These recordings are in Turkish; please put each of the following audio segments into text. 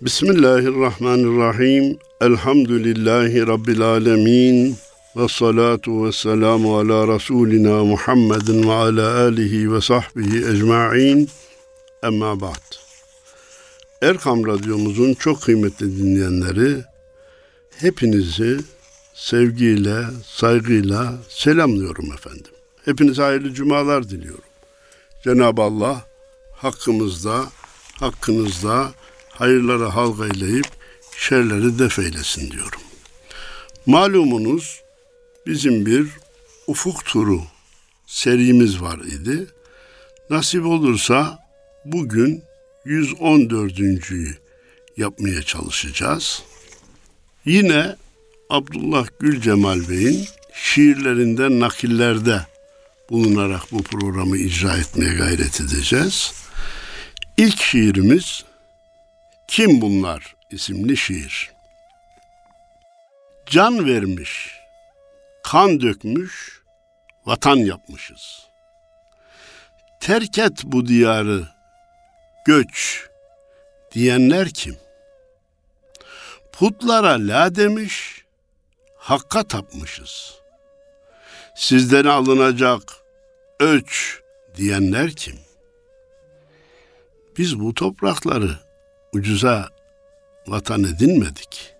Bismillahirrahmanirrahim. Elhamdülillahi Rabbil alemin. Ve salatu ve selamu ala Resulina Muhammedin ve ala alihi ve sahbihi ecma'in. Emma ba'd. Erkam Radyomuzun çok kıymetli dinleyenleri, hepinizi sevgiyle, saygıyla selamlıyorum efendim. Hepinize hayırlı cumalar diliyorum. Cenab-ı Allah hakkımızda, hakkınızda hayırları halgayleyip şerleri def eylesin diyorum. Malumunuz bizim bir ufuk turu serimiz var idi. Nasip olursa bugün 114.'yü yapmaya çalışacağız. Yine Abdullah Gül Cemal Bey'in şiirlerinden nakillerde bulunarak bu programı icra etmeye gayret edeceğiz. İlk şiirimiz Kim Bunlar isimli şiir. Can vermiş, kan dökmüş, vatan yapmışız. Terk et bu diyarı, göç diyenler kim? Putlara la demiş, hakka tapmışız. Sizden alınacak öç diyenler kim? Biz bu toprakları ucuza vatan edinmedik.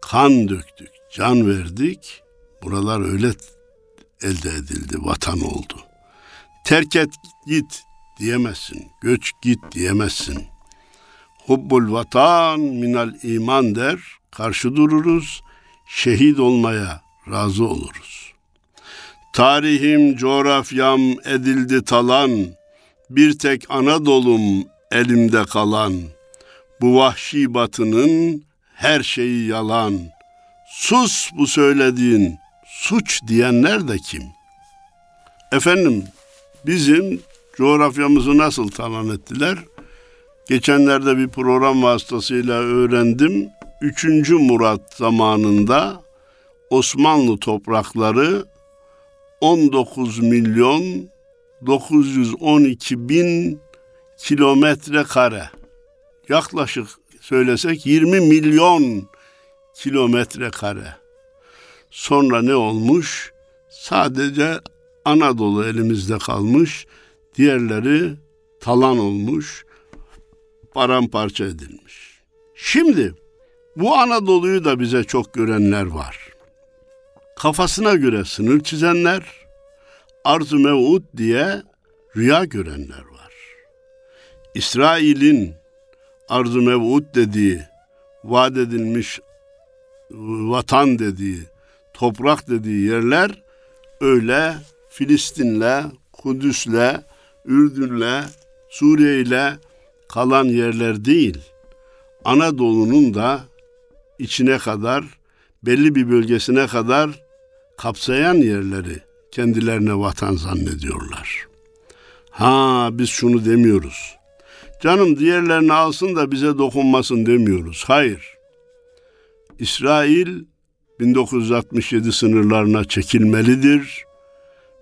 Kan döktük, can verdik. Buralar öyle elde edildi, vatan oldu. Terk et git diyemezsin, göç git diyemezsin. Hubbul vatan minal iman der, karşı dururuz, şehit olmaya razı oluruz. Tarihim, coğrafyam edildi talan, bir tek Anadolu'm elimde kalan. Bu vahşi batının her şeyi yalan. Sus bu söylediğin, suç diyenler de kim? Efendim, bizim coğrafyamızı nasıl talan ettiler? Geçenlerde bir program vasıtasıyla öğrendim. 3. Murat zamanında Osmanlı toprakları 19 milyon 912 bin kilometre kare. Yaklaşık söylesek 20 milyon kilometre kare. Sonra ne olmuş? Sadece Anadolu elimizde kalmış. Diğerleri talan olmuş, paramparça edilmiş. Şimdi bu Anadolu'yu da bize çok görenler var. Kafasına göre sınır çizenler, arz-ı mev'ud diye rüya görenler. İsrail'in arz-ı mev'ud dediği, vaat edilmiş vatan dediği, toprak dediği yerler öyle Filistin'le, Kudüs'le, Ürdün'le, Suriye'yle kalan yerler değil. Anadolu'nun da içine kadar, belli bir bölgesine kadar kapsayan yerleri kendilerine vatan zannediyorlar. Ha biz şunu demiyoruz. Canım diğerlerini alsın da bize dokunmasın demiyoruz. Hayır. İsrail 1967 sınırlarına çekilmelidir.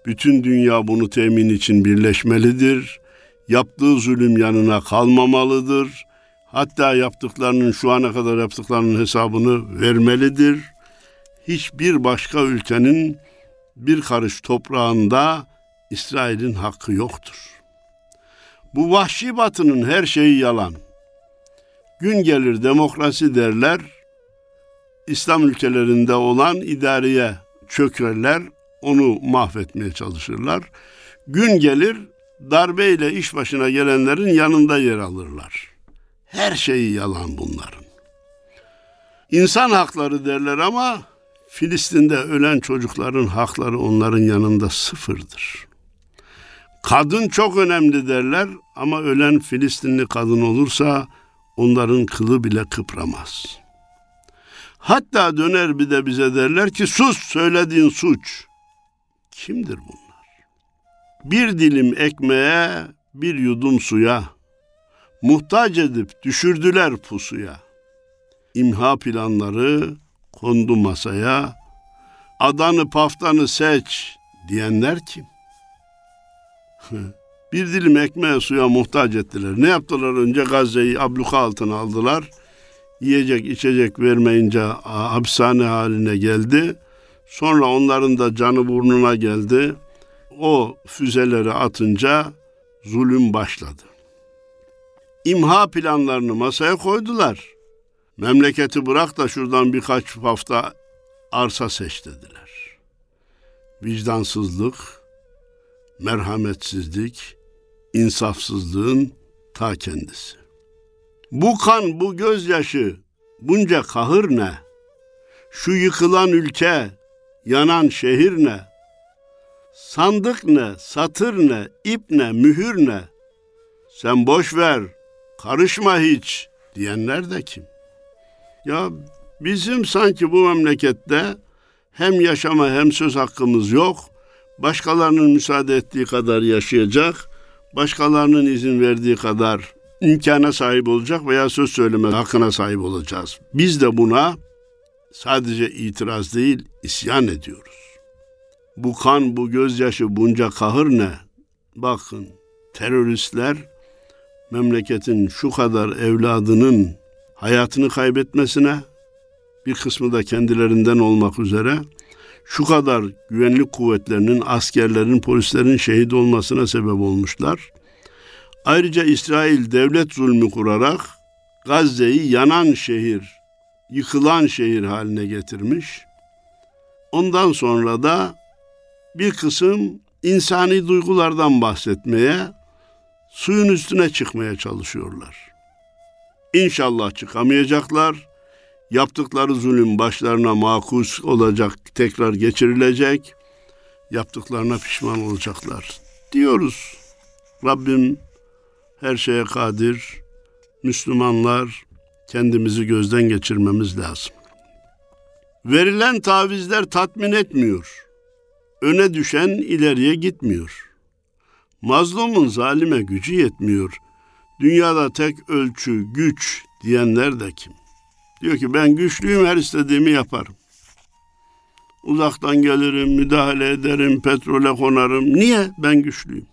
Bütün dünya bunu temin için birleşmelidir. Yaptığı zulüm yanına kalmamalıdır. Hatta yaptıklarının şu ana kadar yaptıklarının hesabını vermelidir. Hiçbir başka ülkenin bir karış toprağında İsrail'in hakkı yoktur. Bu vahşi batının her şeyi yalan. Gün gelir demokrasi derler, İslam ülkelerinde olan idareye çökerler, onu mahvetmeye çalışırlar. Gün gelir darbeyle iş başına gelenlerin yanında yer alırlar. Her şeyi yalan bunların. İnsan hakları derler ama Filistin'de ölen çocukların hakları onların yanında sıfırdır. Kadın çok önemli derler ama ölen Filistinli kadın olursa onların kılı bile kıpramaz. Hatta döner bir de bize derler ki sus söylediğin suç. Kimdir bunlar? Bir dilim ekmeğe, bir yudum suya, muhtaç edip düşürdüler pusuya. İmha planları kondu masaya, adanı paftanı seç diyenler kim? Bir dilim ekmeğe suya muhtaç ettiler. Ne yaptılar önce Gazze'yi abluka altına aldılar. Yiyecek içecek vermeyince hapishane haline geldi. Sonra onların da canı burnuna geldi. O füzeleri atınca zulüm başladı. İmha planlarını masaya koydular. Memleketi bırak da şuradan birkaç hafta arsa seç dediler. Vicdansızlık, merhametsizlik, insafsızlığın ta kendisi. Bu kan, bu gözyaşı, bunca kahır ne? Şu yıkılan ülke, yanan şehir ne? Sandık ne, satır ne, ip ne, mühür ne? Sen boş ver, karışma hiç diyenler de kim? Ya bizim sanki bu memlekette hem yaşama hem söz hakkımız yok. Başkalarının müsaade ettiği kadar yaşayacak, başkalarının izin verdiği kadar imkana sahip olacak veya söz söyleme hakkına sahip olacağız. Biz de buna sadece itiraz değil, isyan ediyoruz. Bu kan, bu gözyaşı, bunca kahır ne? Bakın, teröristler memleketin şu kadar evladının hayatını kaybetmesine, bir kısmı da kendilerinden olmak üzere şu kadar güvenlik kuvvetlerinin, askerlerin, polislerin şehit olmasına sebep olmuşlar. Ayrıca İsrail devlet zulmü kurarak Gazze'yi yanan şehir, yıkılan şehir haline getirmiş. Ondan sonra da bir kısım insani duygulardan bahsetmeye, suyun üstüne çıkmaya çalışıyorlar. İnşallah çıkamayacaklar. Yaptıkları zulüm başlarına makus olacak, tekrar geçirilecek. Yaptıklarına pişman olacaklar diyoruz. Rabbim her şeye kadir. Müslümanlar kendimizi gözden geçirmemiz lazım. Verilen tavizler tatmin etmiyor. Öne düşen ileriye gitmiyor. Mazlumun zalime gücü yetmiyor. Dünyada tek ölçü güç diyenler de kim? Diyor ki ben güçlüyüm her istediğimi yaparım. Uzaktan gelirim, müdahale ederim, petrole konarım. Niye? Ben güçlüyüm.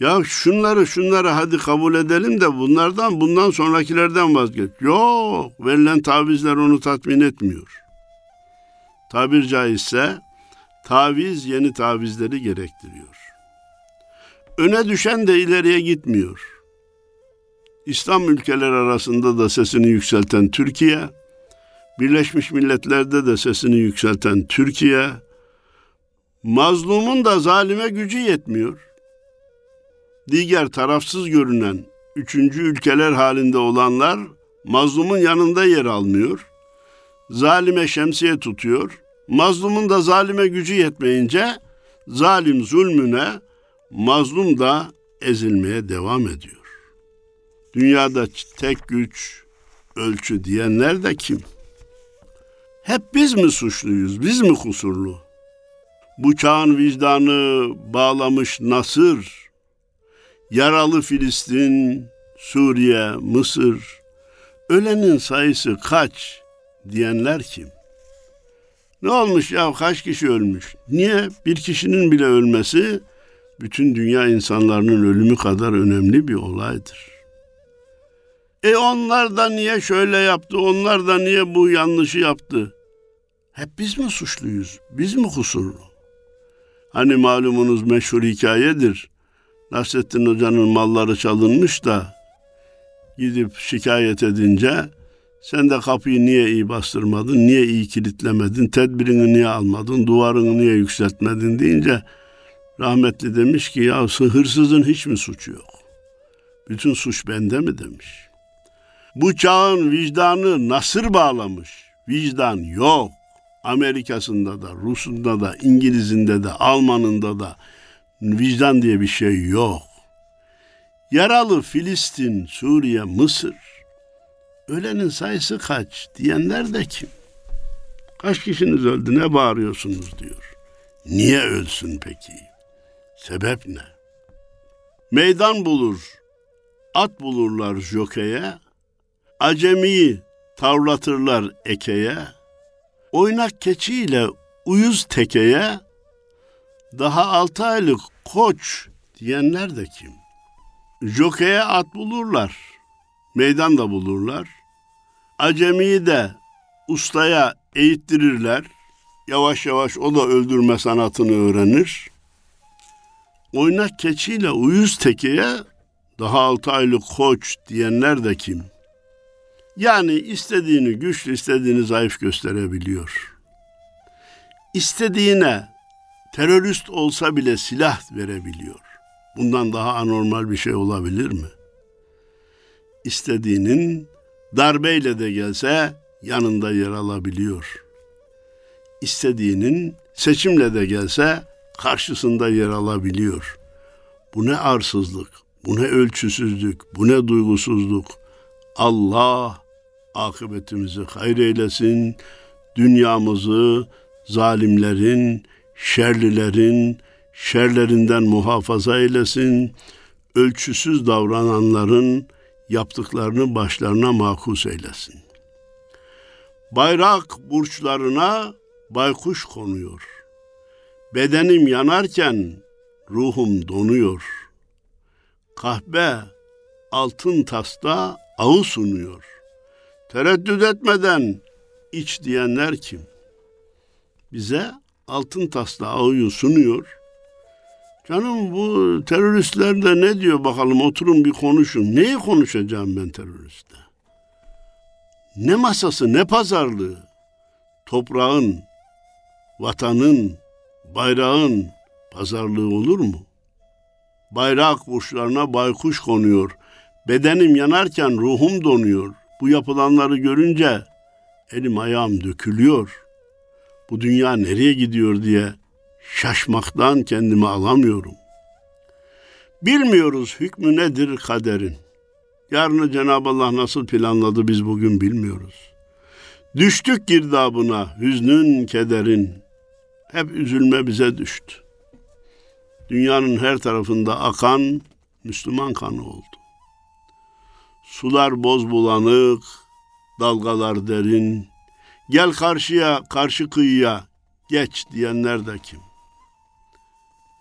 Ya şunları şunları hadi kabul edelim de bunlardan bundan sonrakilerden vazgeç. Yok verilen tavizler onu tatmin etmiyor. Tabir caizse taviz yeni tavizleri gerektiriyor. Öne düşen de ileriye gitmiyor. İslam ülkeler arasında da sesini yükselten Türkiye, Birleşmiş Milletler'de de sesini yükselten Türkiye, mazlumun da zalime gücü yetmiyor diğer tarafsız görünen üçüncü ülkeler halinde olanlar mazlumun yanında yer almıyor. Zalime şemsiye tutuyor. Mazlumun da zalime gücü yetmeyince zalim zulmüne, mazlum da ezilmeye devam ediyor. Dünyada tek güç ölçü diyenler de kim? Hep biz mi suçluyuz, biz mi kusurlu? Bu çağın vicdanı bağlamış Nasır, Yaralı Filistin, Suriye, Mısır, ölenin sayısı kaç diyenler kim? Ne olmuş ya kaç kişi ölmüş? Niye? Bir kişinin bile ölmesi bütün dünya insanlarının ölümü kadar önemli bir olaydır. E onlar da niye şöyle yaptı, onlar da niye bu yanlışı yaptı? Hep biz mi suçluyuz? Biz mi kusurlu? Hani malumunuz meşhur hikayedir. Nasrettin Hoca'nın malları çalınmış da gidip şikayet edince sen de kapıyı niye iyi bastırmadın, niye iyi kilitlemedin, tedbirini niye almadın, duvarını niye yükseltmedin deyince rahmetli demiş ki ya hırsızın hiç mi suçu yok? Bütün suç bende mi demiş. Bu çağın vicdanı nasır bağlamış. Vicdan yok. Amerika'sında da, Rus'unda da, İngiliz'inde de, Alman'ında da, vicdan diye bir şey yok. Yaralı Filistin, Suriye, Mısır. Ölenin sayısı kaç diyenler de kim? Kaç kişiniz öldü ne bağırıyorsunuz diyor. Niye ölsün peki? Sebep ne? Meydan bulur, at bulurlar jokeye, acemiyi tavlatırlar ekeye, oynak keçiyle uyuz tekeye, daha altı aylık koç diyenler de kim? Jokeye at bulurlar. Meydan da bulurlar. Acemiyi de ustaya eğittirirler. Yavaş yavaş o da öldürme sanatını öğrenir. Oynak keçiyle uyuz tekeye daha altı aylık koç diyenler de kim? Yani istediğini güçlü, istediğini zayıf gösterebiliyor. İstediğine terörist olsa bile silah verebiliyor. Bundan daha anormal bir şey olabilir mi? İstediğinin darbeyle de gelse yanında yer alabiliyor. İstediğinin seçimle de gelse karşısında yer alabiliyor. Bu ne arsızlık, bu ne ölçüsüzlük, bu ne duygusuzluk. Allah akıbetimizi hayır eylesin, dünyamızı zalimlerin, şerlilerin, şerlerinden muhafaza eylesin, ölçüsüz davrananların yaptıklarını başlarına makus eylesin. Bayrak burçlarına baykuş konuyor. Bedenim yanarken ruhum donuyor. Kahve altın tasta ağı sunuyor. Tereddüt etmeden iç diyenler kim? Bize altın tasla ağı sunuyor. Canım bu teröristler de ne diyor bakalım oturun bir konuşun. Neyi konuşacağım ben teröristle? Ne masası ne pazarlığı? Toprağın, vatanın, bayrağın pazarlığı olur mu? Bayrak burçlarına baykuş konuyor. Bedenim yanarken ruhum donuyor. Bu yapılanları görünce elim ayağım dökülüyor. Bu dünya nereye gidiyor diye şaşmaktan kendimi alamıyorum. Bilmiyoruz hükmü nedir kaderin. Yarını Cenab-ı Allah nasıl planladı biz bugün bilmiyoruz. Düştük girdabına hüznün, kederin. Hep üzülme bize düştü. Dünyanın her tarafında akan Müslüman kanı oldu. Sular boz bulanık, dalgalar derin. Gel karşıya, karşı kıyıya, geç diyenler de kim?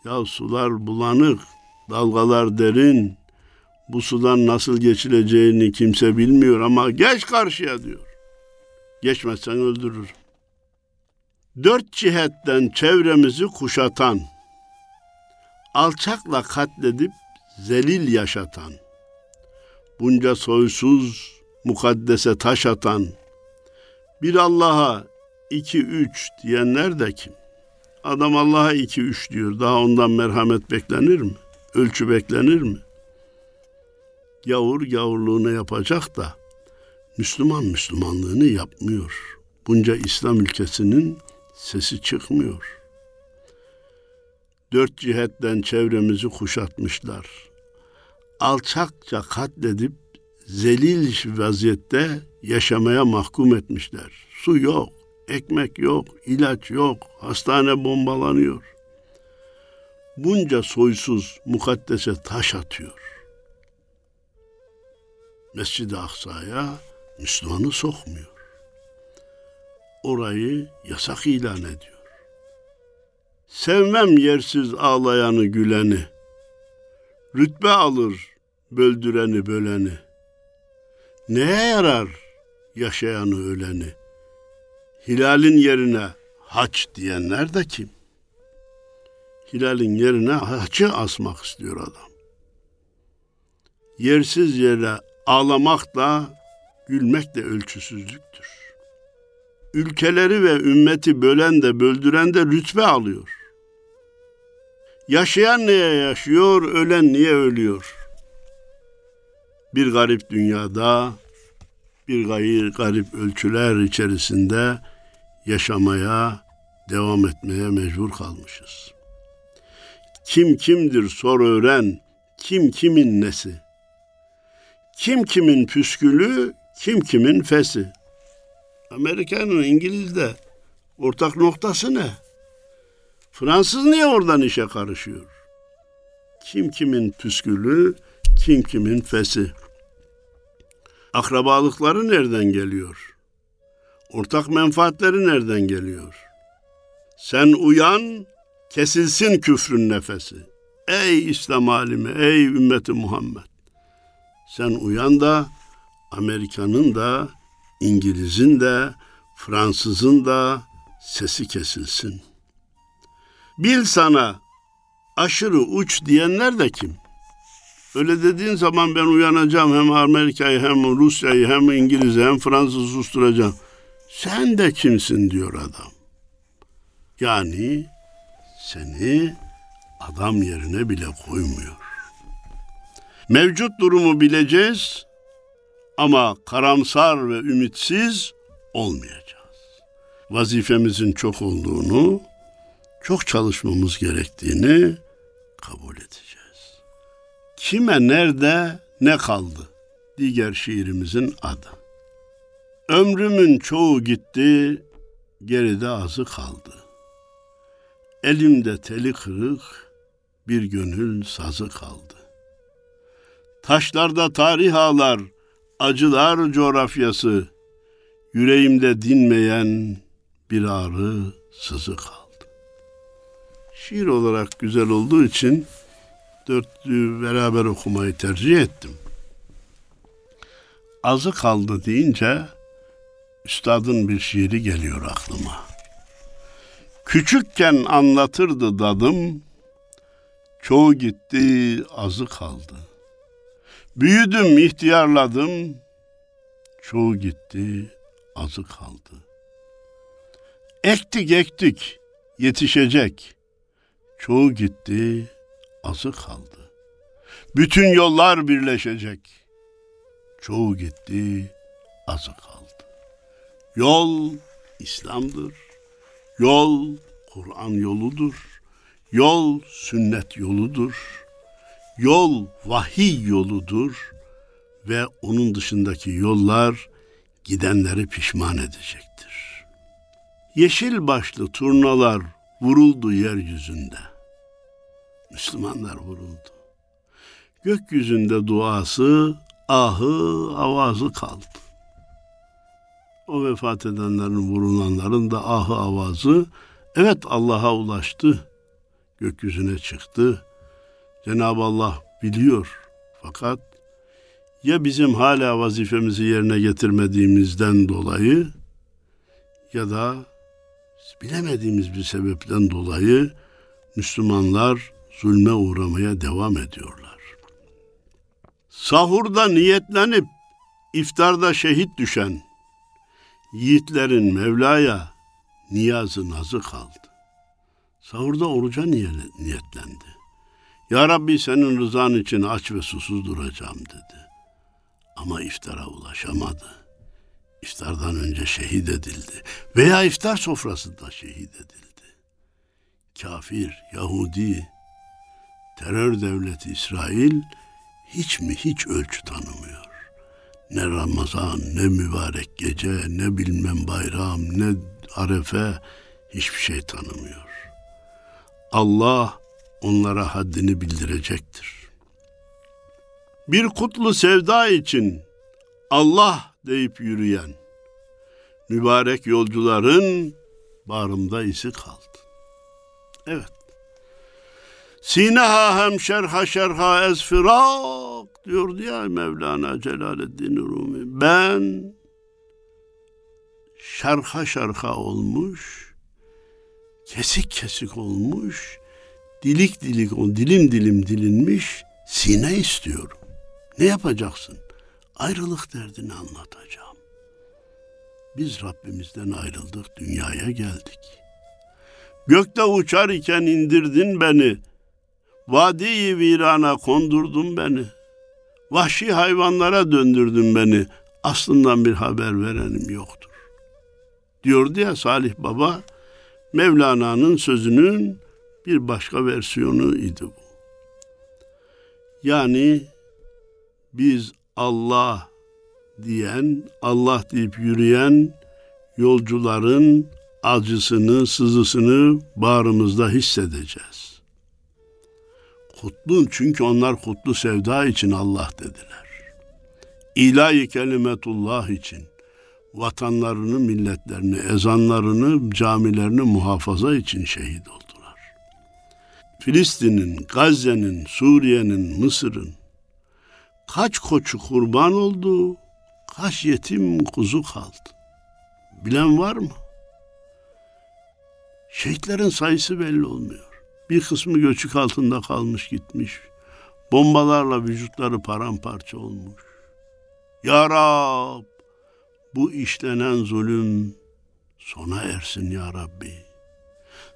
Ya sular bulanık, dalgalar derin. Bu sudan nasıl geçileceğini kimse bilmiyor ama geç karşıya diyor. Geçmezsen öldürür. Dört cihetten çevremizi kuşatan, alçakla katledip zelil yaşatan, bunca soysuz mukaddese taş atan, bir Allah'a iki üç diyenler de kim? Adam Allah'a iki üç diyor. Daha ondan merhamet beklenir mi? Ölçü beklenir mi? Yavur gavurluğunu yapacak da Müslüman Müslümanlığını yapmıyor. Bunca İslam ülkesinin sesi çıkmıyor. Dört cihetten çevremizi kuşatmışlar. Alçakça katledip zelil vaziyette yaşamaya mahkum etmişler. Su yok, ekmek yok, ilaç yok, hastane bombalanıyor. Bunca soysuz mukaddese taş atıyor. Mescid-i Aksa'ya Müslümanı sokmuyor. Orayı yasak ilan ediyor. Sevmem yersiz ağlayanı güleni. Rütbe alır böldüreni böleni. Neye yarar yaşayanı öleni? Hilalin yerine haç diyenler de kim? Hilalin yerine haçı asmak istiyor adam. Yersiz yere ağlamak da gülmek de ölçüsüzlüktür. Ülkeleri ve ümmeti bölen de böldüren de rütbe alıyor. Yaşayan niye yaşıyor, ölen niye ölüyor? Bir garip dünyada, bir gayri garip ölçüler içerisinde yaşamaya, devam etmeye mecbur kalmışız. Kim kimdir sor öğren, kim kimin nesi? Kim kimin püskülü, kim kimin fesi? Amerika'nın İngiliz'de ortak noktası ne? Fransız niye oradan işe karışıyor? Kim kimin püskülü, kim kimin fesi? Akrabalıkları nereden geliyor? Ortak menfaatleri nereden geliyor? Sen uyan, kesilsin küfrün nefesi. Ey İslam alimi, ey ümmeti Muhammed. Sen uyan da Amerika'nın da, İngiliz'in de, Fransız'ın da sesi kesilsin. Bil sana aşırı uç diyenler de kim? Öyle dediğin zaman ben uyanacağım hem Amerika'yı hem Rusya'yı hem İngiliz'i hem Fransız'ı susturacağım. Sen de kimsin diyor adam. Yani seni adam yerine bile koymuyor. Mevcut durumu bileceğiz ama karamsar ve ümitsiz olmayacağız. Vazifemizin çok olduğunu, çok çalışmamız gerektiğini kabul edeceğiz. Kime nerede ne kaldı? Diğer şiirimizin adı. Ömrümün çoğu gitti, geride azı kaldı. Elimde teli kırık, bir gönül sazı kaldı. Taşlarda tarih ağlar, acılar coğrafyası, yüreğimde dinmeyen bir ağrı sızı kaldı. Şiir olarak güzel olduğu için dörtlüğü beraber okumayı tercih ettim. Azı kaldı deyince üstadın bir şiiri geliyor aklıma. Küçükken anlatırdı dadım, çoğu gitti, azı kaldı. Büyüdüm, ihtiyarladım, çoğu gitti, azı kaldı. Ektik ektik, yetişecek, çoğu gitti, azı kaldı. Bütün yollar birleşecek, çoğu gitti, azı kaldı. Yol İslam'dır. Yol Kur'an yoludur. Yol sünnet yoludur. Yol vahiy yoludur ve onun dışındaki yollar gidenleri pişman edecektir. Yeşil başlı turnalar vuruldu yeryüzünde. Müslümanlar vuruldu. Gökyüzünde duası, ahı, avazı kaldı o vefat edenlerin, vurulanların da ahı avazı evet Allah'a ulaştı. Gökyüzüne çıktı. Cenab-ı Allah biliyor. Fakat ya bizim hala vazifemizi yerine getirmediğimizden dolayı ya da bilemediğimiz bir sebepten dolayı Müslümanlar zulme uğramaya devam ediyorlar. Sahurda niyetlenip iftarda şehit düşen yiğitlerin Mevla'ya niyazı nazı kaldı. Sahurda oruca niyetlendi. Ya Rabbi senin rızan için aç ve susuz duracağım dedi. Ama iftara ulaşamadı. İftardan önce şehit edildi. Veya iftar sofrasında şehit edildi. Kafir, Yahudi, terör devleti İsrail hiç mi hiç ölçü tanımıyor. Ne Ramazan, ne mübarek gece, ne bilmem bayram, ne arefe hiçbir şey tanımıyor. Allah onlara haddini bildirecektir. Bir kutlu sevda için Allah deyip yürüyen mübarek yolcuların bağrımda izi kaldı. Evet. Sineha hem şerha şerha ezfirak diyordu ya Mevlana Celaleddin Rumi. Ben şerha şerha olmuş, kesik kesik olmuş, dilik dilik, dilim dilim dilinmiş sine istiyorum. Ne yapacaksın? Ayrılık derdini anlatacağım. Biz Rabbimizden ayrıldık, dünyaya geldik. Gökte uçar iken indirdin beni, Vadi-i virana kondurdun beni. Vahşi hayvanlara döndürdün beni. Aslından bir haber verenim yoktur. Diyordu ya Salih Baba, Mevlana'nın sözünün bir başka versiyonu idi bu. Yani biz Allah diyen, Allah deyip yürüyen yolcuların acısını, sızısını bağrımızda hissedeceğiz. Kutlun çünkü onlar kutlu sevda için Allah dediler. İlahi kelimetullah için vatanlarını, milletlerini, ezanlarını, camilerini muhafaza için şehit oldular. Filistin'in, Gazze'nin, Suriye'nin, Mısır'ın kaç koçu kurban oldu, kaç yetim kuzu kaldı. Bilen var mı? Şehitlerin sayısı belli olmuyor. Bir kısmı göçük altında kalmış gitmiş. Bombalarla vücutları paramparça olmuş. Ya Rab, bu işlenen zulüm sona ersin ya Rabbi.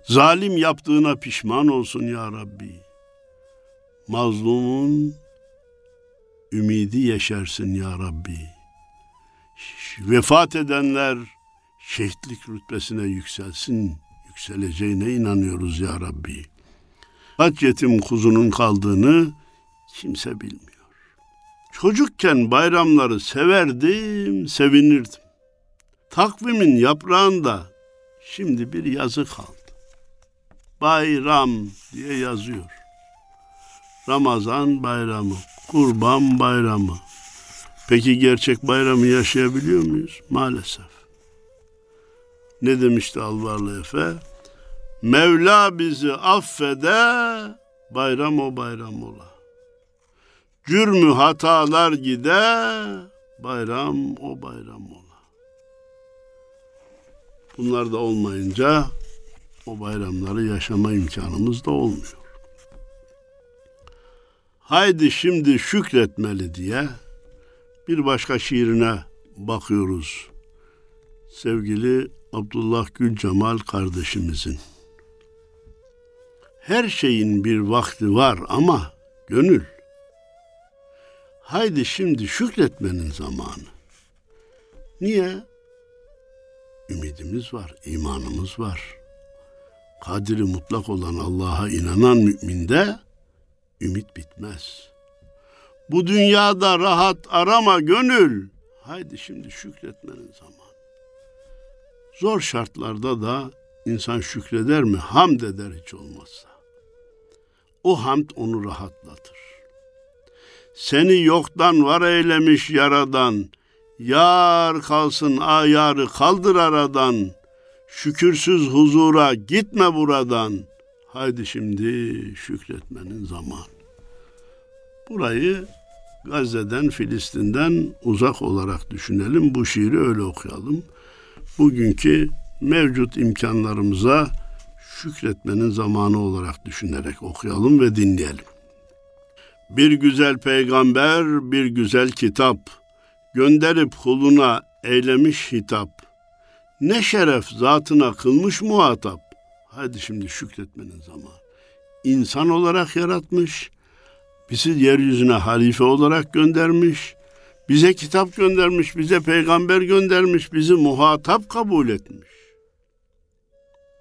Zalim yaptığına pişman olsun ya Rabbi. Mazlumun ümidi yeşersin ya Rabbi. Vefat edenler şehitlik rütbesine yükselsin, yükseleceğine inanıyoruz ya Rabbi. Kaç yetim kuzunun kaldığını kimse bilmiyor. Çocukken bayramları severdim, sevinirdim. Takvimin yaprağında şimdi bir yazı kaldı. Bayram diye yazıyor. Ramazan bayramı, kurban bayramı. Peki gerçek bayramı yaşayabiliyor muyuz? Maalesef. Ne demişti Alvarlı Efe? Mevla bizi affede, bayram o bayram ola. Cürmü hatalar gide, bayram o bayram ola. Bunlar da olmayınca o bayramları yaşama imkanımız da olmuyor. Haydi şimdi şükretmeli diye bir başka şiirine bakıyoruz. Sevgili Abdullah Gül Cemal kardeşimizin. Her şeyin bir vakti var ama gönül. Haydi şimdi şükretmenin zamanı. Niye? Ümidimiz var, imanımız var. Kadiri mutlak olan Allah'a inanan müminde ümit bitmez. Bu dünyada rahat arama gönül. Haydi şimdi şükretmenin zamanı. Zor şartlarda da insan şükreder mi? Hamd eder hiç olmazsa. O hamd onu rahatlatır. Seni yoktan var eylemiş yaradan. Yar kalsın ayarı kaldır aradan. Şükürsüz huzura gitme buradan. Haydi şimdi şükretmenin zaman. Burayı Gazze'den, Filistin'den uzak olarak düşünelim. Bu şiiri öyle okuyalım. Bugünkü mevcut imkanlarımıza şükretmenin zamanı olarak düşünerek okuyalım ve dinleyelim. Bir güzel peygamber, bir güzel kitap, gönderip kuluna eylemiş hitap. Ne şeref zatına kılmış muhatap. Hadi şimdi şükretmenin zamanı. İnsan olarak yaratmış, bizi yeryüzüne halife olarak göndermiş, bize kitap göndermiş, bize peygamber göndermiş, bizi muhatap kabul etmiş.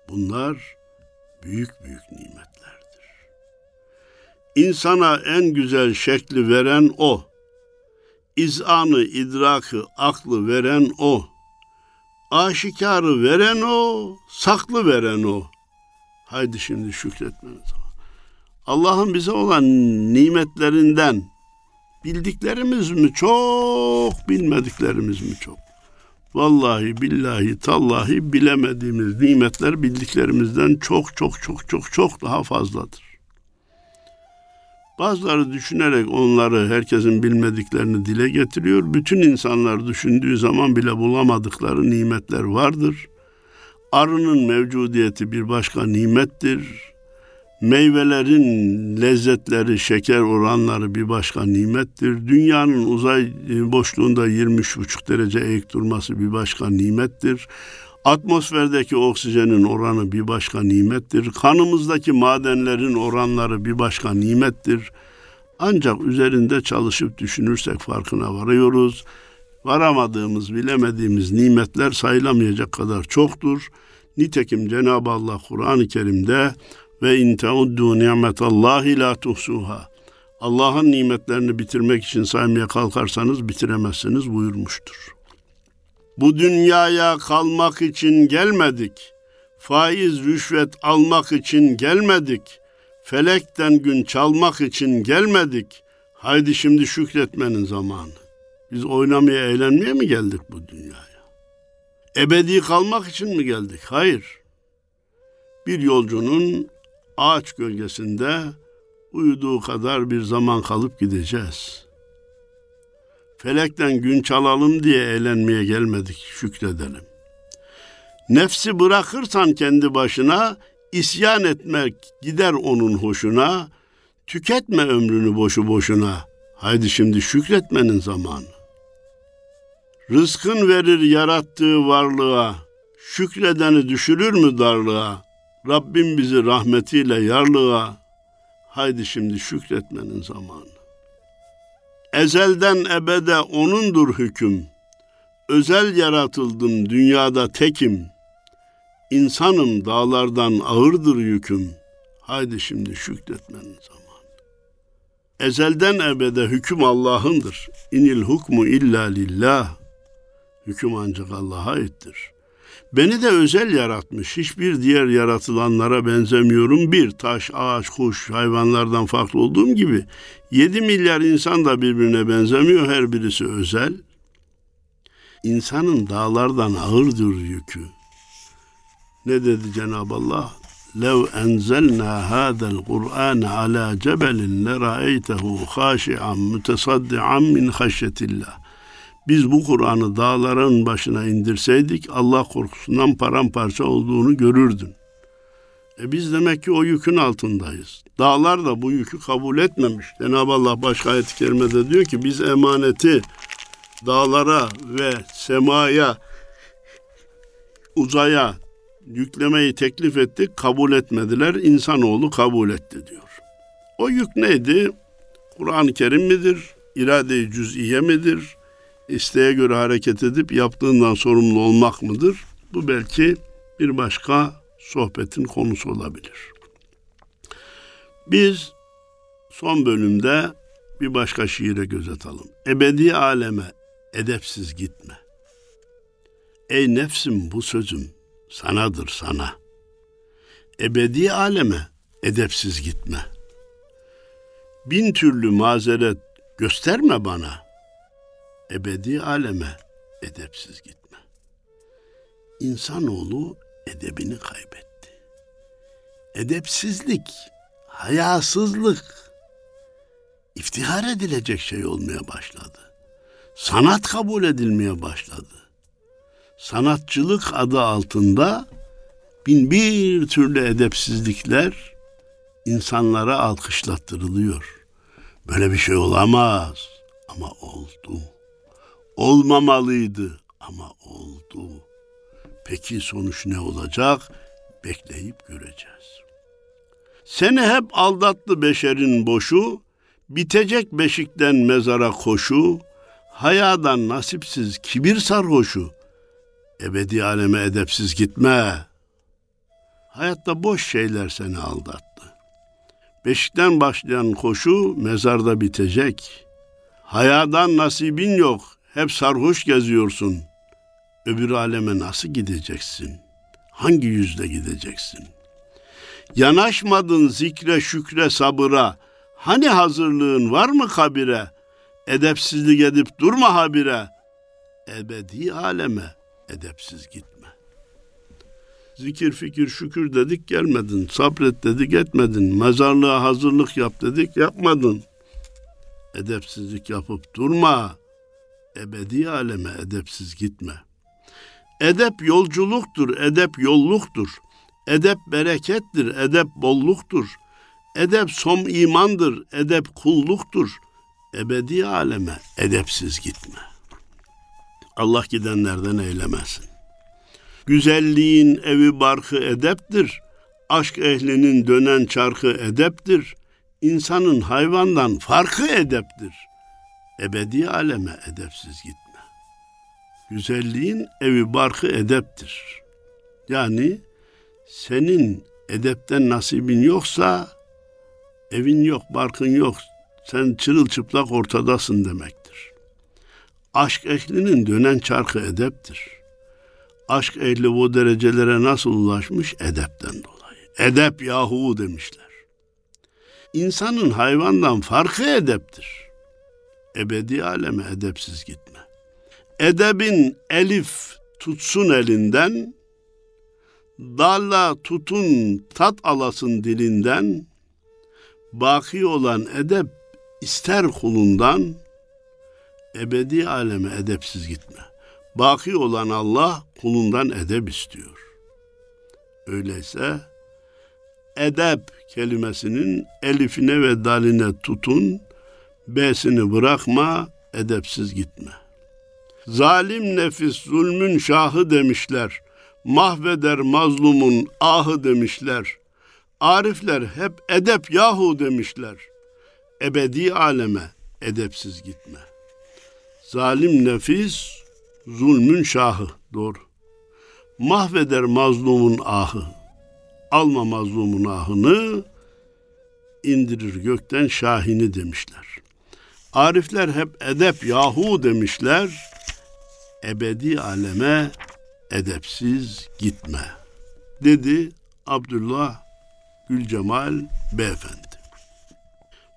Bunlar büyük büyük nimetlerdir. İnsana en güzel şekli veren o. İzanı, idrakı, aklı veren o. Aşikarı veren o, saklı veren o. Haydi şimdi şükretmeniz Allah'ın bize olan nimetlerinden bildiklerimiz mi çok, bilmediklerimiz mi çok? Vallahi billahi tallahi bilemediğimiz nimetler bildiklerimizden çok çok çok çok çok daha fazladır. Bazıları düşünerek onları herkesin bilmediklerini dile getiriyor. Bütün insanlar düşündüğü zaman bile bulamadıkları nimetler vardır. Arının mevcudiyeti bir başka nimettir. Meyvelerin lezzetleri, şeker oranları bir başka nimettir. Dünyanın uzay boşluğunda 23,5 derece eğik durması bir başka nimettir. Atmosferdeki oksijenin oranı bir başka nimettir. Kanımızdaki madenlerin oranları bir başka nimettir. Ancak üzerinde çalışıp düşünürsek farkına varıyoruz. Varamadığımız, bilemediğimiz nimetler sayılamayacak kadar çoktur. Nitekim Cenab-ı Allah Kur'an-ı Kerim'de ve in teuddu ni'metallahi la tuhsuha. Allah'ın nimetlerini bitirmek için saymaya kalkarsanız bitiremezsiniz buyurmuştur. Bu dünyaya kalmak için gelmedik. Faiz, rüşvet almak için gelmedik. Felekten gün çalmak için gelmedik. Haydi şimdi şükretmenin zamanı. Biz oynamaya, eğlenmeye mi geldik bu dünyaya? Ebedi kalmak için mi geldik? Hayır. Bir yolcunun ağaç gölgesinde uyuduğu kadar bir zaman kalıp gideceğiz. Felekten gün çalalım diye eğlenmeye gelmedik, şükredelim. Nefsi bırakırsan kendi başına, isyan etmek gider onun hoşuna, tüketme ömrünü boşu boşuna. Haydi şimdi şükretmenin zamanı. Rızkın verir yarattığı varlığa, şükredeni düşürür mü darlığa? Rabbim bizi rahmetiyle yarlığa, haydi şimdi şükretmenin zamanı. Ezelden ebede O'nundur hüküm. Özel yaratıldım dünyada tekim. İnsanım dağlardan ağırdır yüküm. Haydi şimdi şükretmenin zamanı. Ezelden ebede hüküm Allah'ındır. İnil hukmu illa lillah. Hüküm ancak Allah'a aittir. Beni de özel yaratmış. Hiçbir diğer yaratılanlara benzemiyorum. Bir, taş, ağaç, kuş, hayvanlardan farklı olduğum gibi 7 milyar insan da birbirine benzemiyor. Her birisi özel. İnsanın dağlardan ağırdır yükü. Ne dedi Cenab-ı Allah? لو أنزلنا هذا القرآن على جبل لرأيته خاشعا متصدعا من خشية الله biz bu Kur'an'ı dağların başına indirseydik Allah korkusundan paramparça olduğunu görürdün. E biz demek ki o yükün altındayız. Dağlar da bu yükü kabul etmemiş. Cenab-ı Allah başka ayet-i kerimede diyor ki biz emaneti dağlara ve semaya, uzaya yüklemeyi teklif ettik, kabul etmediler. İnsanoğlu kabul etti diyor. O yük neydi? Kur'an-ı Kerim midir? İrade-i cüz'iye midir? İsteğe göre hareket edip yaptığından sorumlu olmak mıdır? Bu belki bir başka sohbetin konusu olabilir. Biz son bölümde bir başka şiire göz atalım. Ebedi aleme edepsiz gitme. Ey nefsim bu sözüm sanadır sana. Ebedi aleme edepsiz gitme. Bin türlü mazeret gösterme bana.'' Ebedi aleme edepsiz gitme. İnsanoğlu edebini kaybetti. Edepsizlik, hayasızlık iftihar edilecek şey olmaya başladı. Sanat kabul edilmeye başladı. Sanatçılık adı altında bin bir türlü edepsizlikler insanlara alkışlattırılıyor. Böyle bir şey olamaz ama oldu. Olmamalıydı ama oldu. Peki sonuç ne olacak? Bekleyip göreceğiz. Seni hep aldattı beşerin boşu, bitecek beşikten mezara koşu, hayadan nasipsiz kibir sarhoşu, ebedi aleme edepsiz gitme. Hayatta boş şeyler seni aldattı. Beşikten başlayan koşu mezarda bitecek. Hayadan nasibin yok, hep sarhoş geziyorsun. Öbür aleme nasıl gideceksin? Hangi yüzle gideceksin? Yanaşmadın zikre, şükre, sabıra. Hani hazırlığın var mı kabire? Edepsizlik edip durma habire. Ebedi aleme edepsiz gitme. Zikir, fikir, şükür dedik gelmedin. Sabret dedik etmedin. Mezarlığa hazırlık yap dedik yapmadın. Edepsizlik yapıp durma ebedi aleme edepsiz gitme. Edep yolculuktur, edep yolluktur. Edep berekettir, edep bolluktur. Edep som imandır, edep kulluktur. Ebedi aleme edepsiz gitme. Allah gidenlerden eylemesin. Güzelliğin evi barkı edeptir. Aşk ehlinin dönen çarkı edeptir. İnsanın hayvandan farkı edeptir.'' Ebedi aleme edepsiz gitme. Güzelliğin evi barkı edeptir. Yani senin edepten nasibin yoksa evin yok, barkın yok. Sen çırılçıplak ortadasın demektir. Aşk ehlinin dönen çarkı edeptir. Aşk ehli bu derecelere nasıl ulaşmış? Edepten dolayı. Edep yahu demişler. İnsanın hayvandan farkı edeptir ebedi aleme edepsiz gitme. Edebin elif tutsun elinden, Dalla tutun tat alasın dilinden, baki olan edep ister kulundan, ebedi aleme edepsiz gitme. Baki olan Allah kulundan edep istiyor. Öyleyse edep kelimesinin elifine ve daline tutun, B'sini bırakma, edepsiz gitme. Zalim nefis zulmün şahı demişler. Mahveder mazlumun ahı demişler. Arifler hep edep yahu demişler. Ebedi aleme edepsiz gitme. Zalim nefis zulmün şahı doğru. Mahveder mazlumun ahı. Alma mazlumun ahını indirir gökten şahini demişler. Arifler hep edep yahu demişler. Ebedi aleme edepsiz gitme. Dedi Abdullah Gülcemal Beyefendi.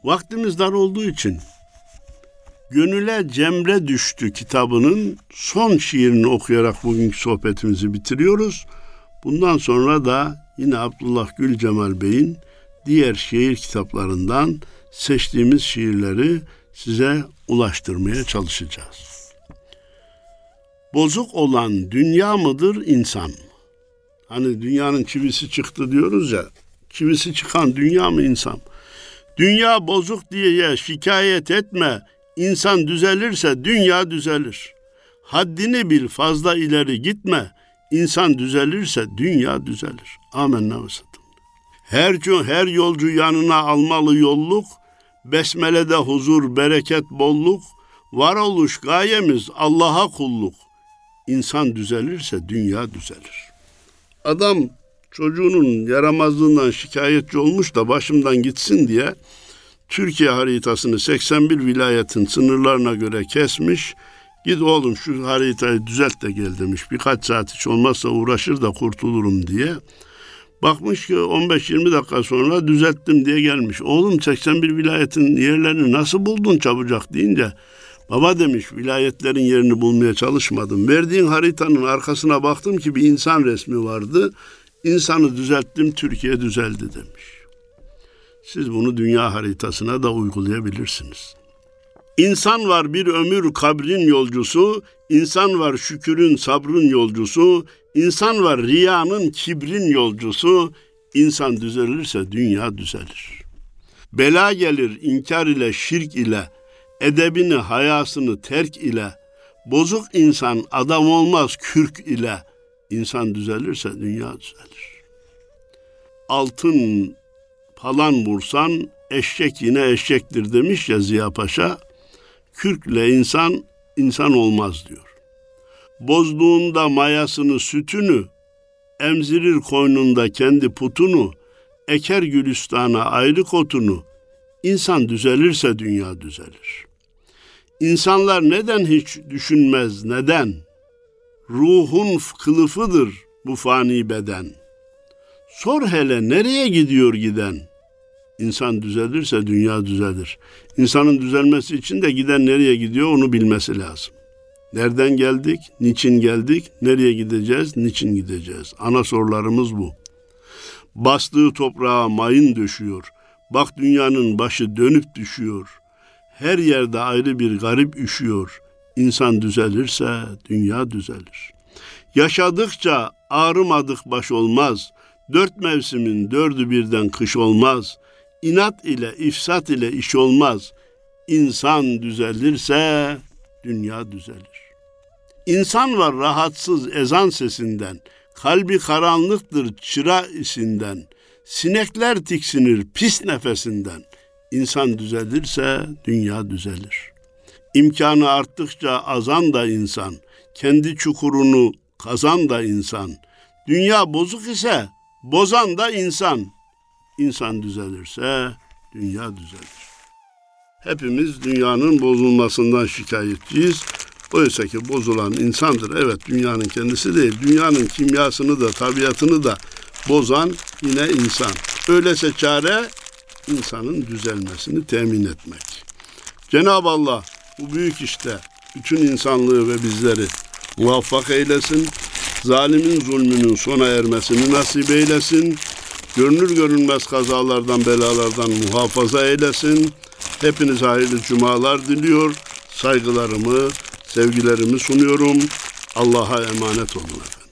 Vaktimiz dar olduğu için Gönüle Cemre Düştü kitabının son şiirini okuyarak bugünkü sohbetimizi bitiriyoruz. Bundan sonra da yine Abdullah Gül Cemal Bey'in diğer şiir kitaplarından seçtiğimiz şiirleri size ulaştırmaya çalışacağız. Bozuk olan dünya mıdır insan? Hani dünyanın çivisi çıktı diyoruz ya. Çivisi çıkan dünya mı insan? Dünya bozuk diye şikayet etme. İnsan düzelirse dünya düzelir. Haddini bil fazla ileri gitme. İnsan düzelirse dünya düzelir. Amenna ve Her, her yolcu yanına almalı yolluk. Besmele'de huzur, bereket, bolluk. Varoluş gayemiz Allah'a kulluk. İnsan düzelirse dünya düzelir. Adam çocuğunun yaramazlığından şikayetçi olmuş da başımdan gitsin diye Türkiye haritasını 81 vilayetin sınırlarına göre kesmiş. Git oğlum şu haritayı düzelt de gel demiş. Birkaç saat hiç olmazsa uğraşır da kurtulurum diye. Bakmış ki 15-20 dakika sonra düzelttim diye gelmiş. Oğlum 81 vilayetin yerlerini nasıl buldun çabucak deyince Baba demiş vilayetlerin yerini bulmaya çalışmadım. Verdiğin haritanın arkasına baktım ki bir insan resmi vardı. İnsanı düzelttim Türkiye düzeldi demiş. Siz bunu dünya haritasına da uygulayabilirsiniz. İnsan var bir ömür kabrin yolcusu, insan var şükürün sabrın yolcusu, insan var riyanın kibrin yolcusu, insan düzelirse dünya düzelir. Bela gelir inkar ile şirk ile, edebini hayasını terk ile, bozuk insan adam olmaz kürk ile, insan düzelirse dünya düzelir. Altın falan vursan eşek yine eşektir demiş ya Ziya Paşa. Kürkle insan insan olmaz diyor. Bozduğunda mayasını sütünü, emzirir koynunda kendi putunu, eker gülistana ayrı kotunu, insan düzelirse dünya düzelir. İnsanlar neden hiç düşünmez, neden? Ruhun kılıfıdır bu fani beden. Sor hele nereye gidiyor giden?'' İnsan düzelirse dünya düzelir. İnsanın düzelmesi için de giden nereye gidiyor onu bilmesi lazım. Nereden geldik, niçin geldik, nereye gideceğiz, niçin gideceğiz? Ana sorularımız bu. Bastığı toprağa mayın döşüyor. Bak dünyanın başı dönüp düşüyor. Her yerde ayrı bir garip üşüyor. İnsan düzelirse dünya düzelir. Yaşadıkça ağrımadık baş olmaz. Dört mevsimin dördü birden kış olmaz. İnat ile, ifsat ile iş olmaz. İnsan düzelirse dünya düzelir. İnsan var rahatsız ezan sesinden, kalbi karanlıktır çıra isinden, sinekler tiksinir pis nefesinden. İnsan düzelirse dünya düzelir. İmkanı arttıkça azan da insan, kendi çukurunu kazan da insan. Dünya bozuk ise bozan da insan. İnsan düzelirse dünya düzelir. Hepimiz dünyanın bozulmasından şikayetçiyiz. Oysa ki bozulan insandır. Evet dünyanın kendisi değil. Dünyanın kimyasını da tabiatını da bozan yine insan. Öylese çare insanın düzelmesini temin etmek. Cenab-ı Allah bu büyük işte bütün insanlığı ve bizleri muvaffak eylesin. Zalimin zulmünün sona ermesini nasip eylesin. Görünür görünmez kazalardan, belalardan muhafaza eylesin. Hepinize hayırlı cumalar diliyor. Saygılarımı, sevgilerimi sunuyorum. Allah'a emanet olun efendim.